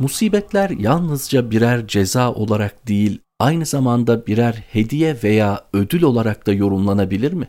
Musibetler yalnızca birer ceza olarak değil, aynı zamanda birer hediye veya ödül olarak da yorumlanabilir mi?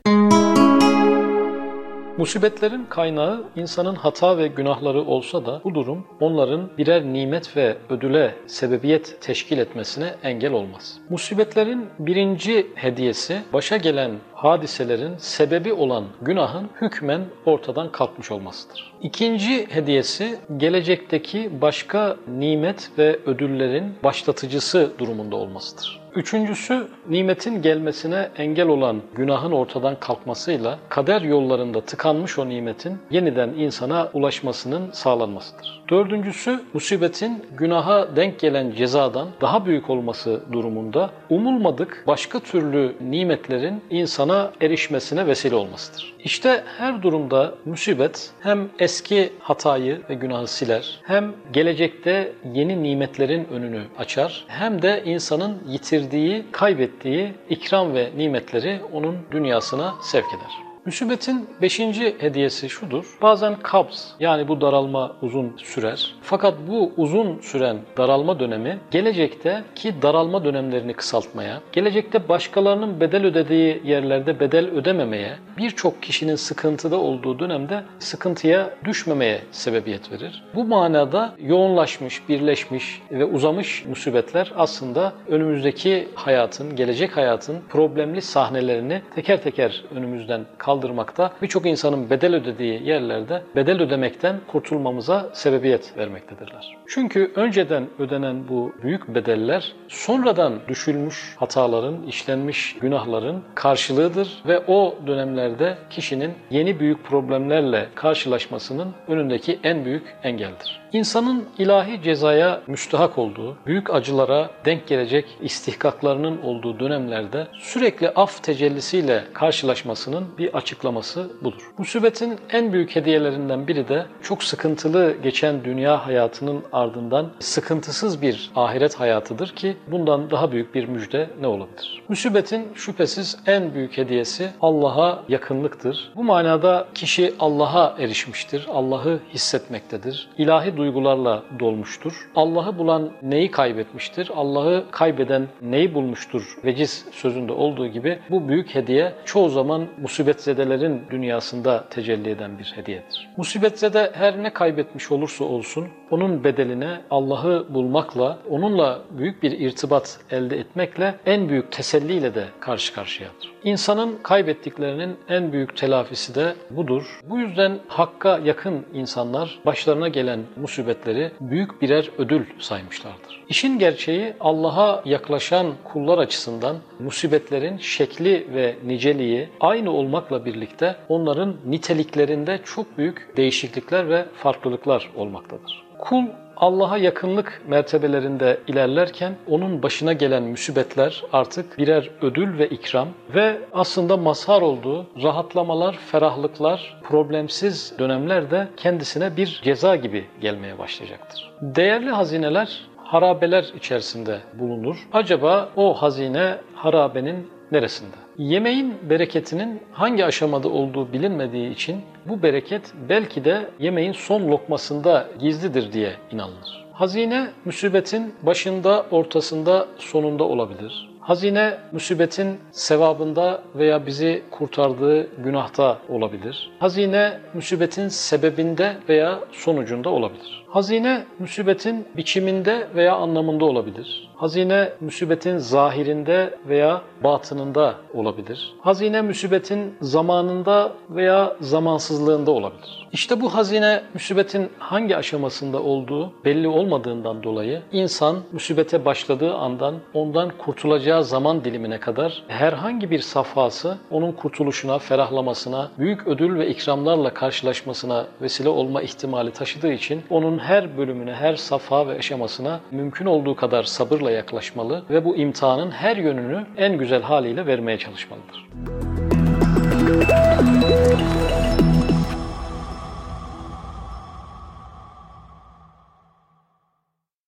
Musibetlerin kaynağı insanın hata ve günahları olsa da bu durum onların birer nimet ve ödüle sebebiyet teşkil etmesine engel olmaz. Musibetlerin birinci hediyesi başa gelen hadiselerin sebebi olan günahın hükmen ortadan kalkmış olmasıdır. İkinci hediyesi gelecekteki başka nimet ve ödüllerin başlatıcısı durumunda olmasıdır. Üçüncüsü nimetin gelmesine engel olan günahın ortadan kalkmasıyla kader yollarında tıkanmış o nimetin yeniden insana ulaşmasının sağlanmasıdır. Dördüncüsü musibetin günaha denk gelen cezadan daha büyük olması durumunda umulmadık başka türlü nimetlerin insana erişmesine vesile olmasıdır. İşte her durumda musibet hem eski hatayı ve günahı siler, hem gelecekte yeni nimetlerin önünü açar, hem de insanın yitirdiği, kaybettiği ikram ve nimetleri onun dünyasına sevk eder. Müsibetin beşinci hediyesi şudur. Bazen kabz yani bu daralma uzun sürer. Fakat bu uzun süren daralma dönemi gelecekte ki daralma dönemlerini kısaltmaya, gelecekte başkalarının bedel ödediği yerlerde bedel ödememeye, birçok kişinin sıkıntıda olduğu dönemde sıkıntıya düşmemeye sebebiyet verir. Bu manada yoğunlaşmış, birleşmiş ve uzamış musibetler aslında önümüzdeki hayatın, gelecek hayatın problemli sahnelerini teker teker önümüzden kaldırmaktadır kaldırmakta birçok insanın bedel ödediği yerlerde bedel ödemekten kurtulmamıza sebebiyet vermektedirler. Çünkü önceden ödenen bu büyük bedeller sonradan düşülmüş hataların, işlenmiş günahların karşılığıdır ve o dönemlerde kişinin yeni büyük problemlerle karşılaşmasının önündeki en büyük engeldir. İnsanın ilahi cezaya müstahak olduğu, büyük acılara denk gelecek istihkaklarının olduğu dönemlerde sürekli af tecellisiyle karşılaşmasının bir açıklaması budur. Musibetin en büyük hediyelerinden biri de çok sıkıntılı geçen dünya hayatının ardından sıkıntısız bir ahiret hayatıdır ki bundan daha büyük bir müjde ne olabilir? Musibetin şüphesiz en büyük hediyesi Allah'a yakınlıktır. Bu manada kişi Allah'a erişmiştir, Allah'ı hissetmektedir. İlahi duygularla dolmuştur. Allah'ı bulan neyi kaybetmiştir? Allah'ı kaybeden neyi bulmuştur? Veciz sözünde olduğu gibi bu büyük hediye çoğu zaman musibetzedelerin dünyasında tecelli eden bir hediyedir. Musibetzede her ne kaybetmiş olursa olsun onun bedeline Allah'ı bulmakla, onunla büyük bir irtibat elde etmekle en büyük teselliyle de karşı karşıyadır. İnsanın kaybettiklerinin en büyük telafisi de budur. Bu yüzden hakka yakın insanlar başlarına gelen musibetleri büyük birer ödül saymışlardır. İşin gerçeği Allah'a yaklaşan kullar açısından musibetlerin şekli ve niceliği aynı olmakla birlikte onların niteliklerinde çok büyük değişiklikler ve farklılıklar olmaktadır. Kul Allah'a yakınlık mertebelerinde ilerlerken onun başına gelen müsibetler artık birer ödül ve ikram ve aslında mazhar olduğu rahatlamalar, ferahlıklar, problemsiz dönemler de kendisine bir ceza gibi gelmeye başlayacaktır. Değerli hazineler harabeler içerisinde bulunur. Acaba o hazine harabenin neresinde? Yemeğin bereketinin hangi aşamada olduğu bilinmediği için bu bereket belki de yemeğin son lokmasında gizlidir diye inanılır. Hazine musibetin başında, ortasında, sonunda olabilir. Hazine musibetin sevabında veya bizi kurtardığı günahta olabilir. Hazine musibetin sebebinde veya sonucunda olabilir. Hazine musibetin biçiminde veya anlamında olabilir. Hazine musibetin zahirinde veya batınında olabilir. Hazine musibetin zamanında veya zamansızlığında olabilir. İşte bu hazine musibetin hangi aşamasında olduğu belli olmadığından dolayı insan musibete başladığı andan ondan kurtulacağı zaman dilimine kadar herhangi bir safhası onun kurtuluşuna, ferahlamasına, büyük ödül ve ikramlarla karşılaşmasına vesile olma ihtimali taşıdığı için onun her bölümüne, her safha ve aşamasına mümkün olduğu kadar sabırla yaklaşmalı ve bu imtihanın her yönünü en güzel haliyle vermeye çalışmalıdır.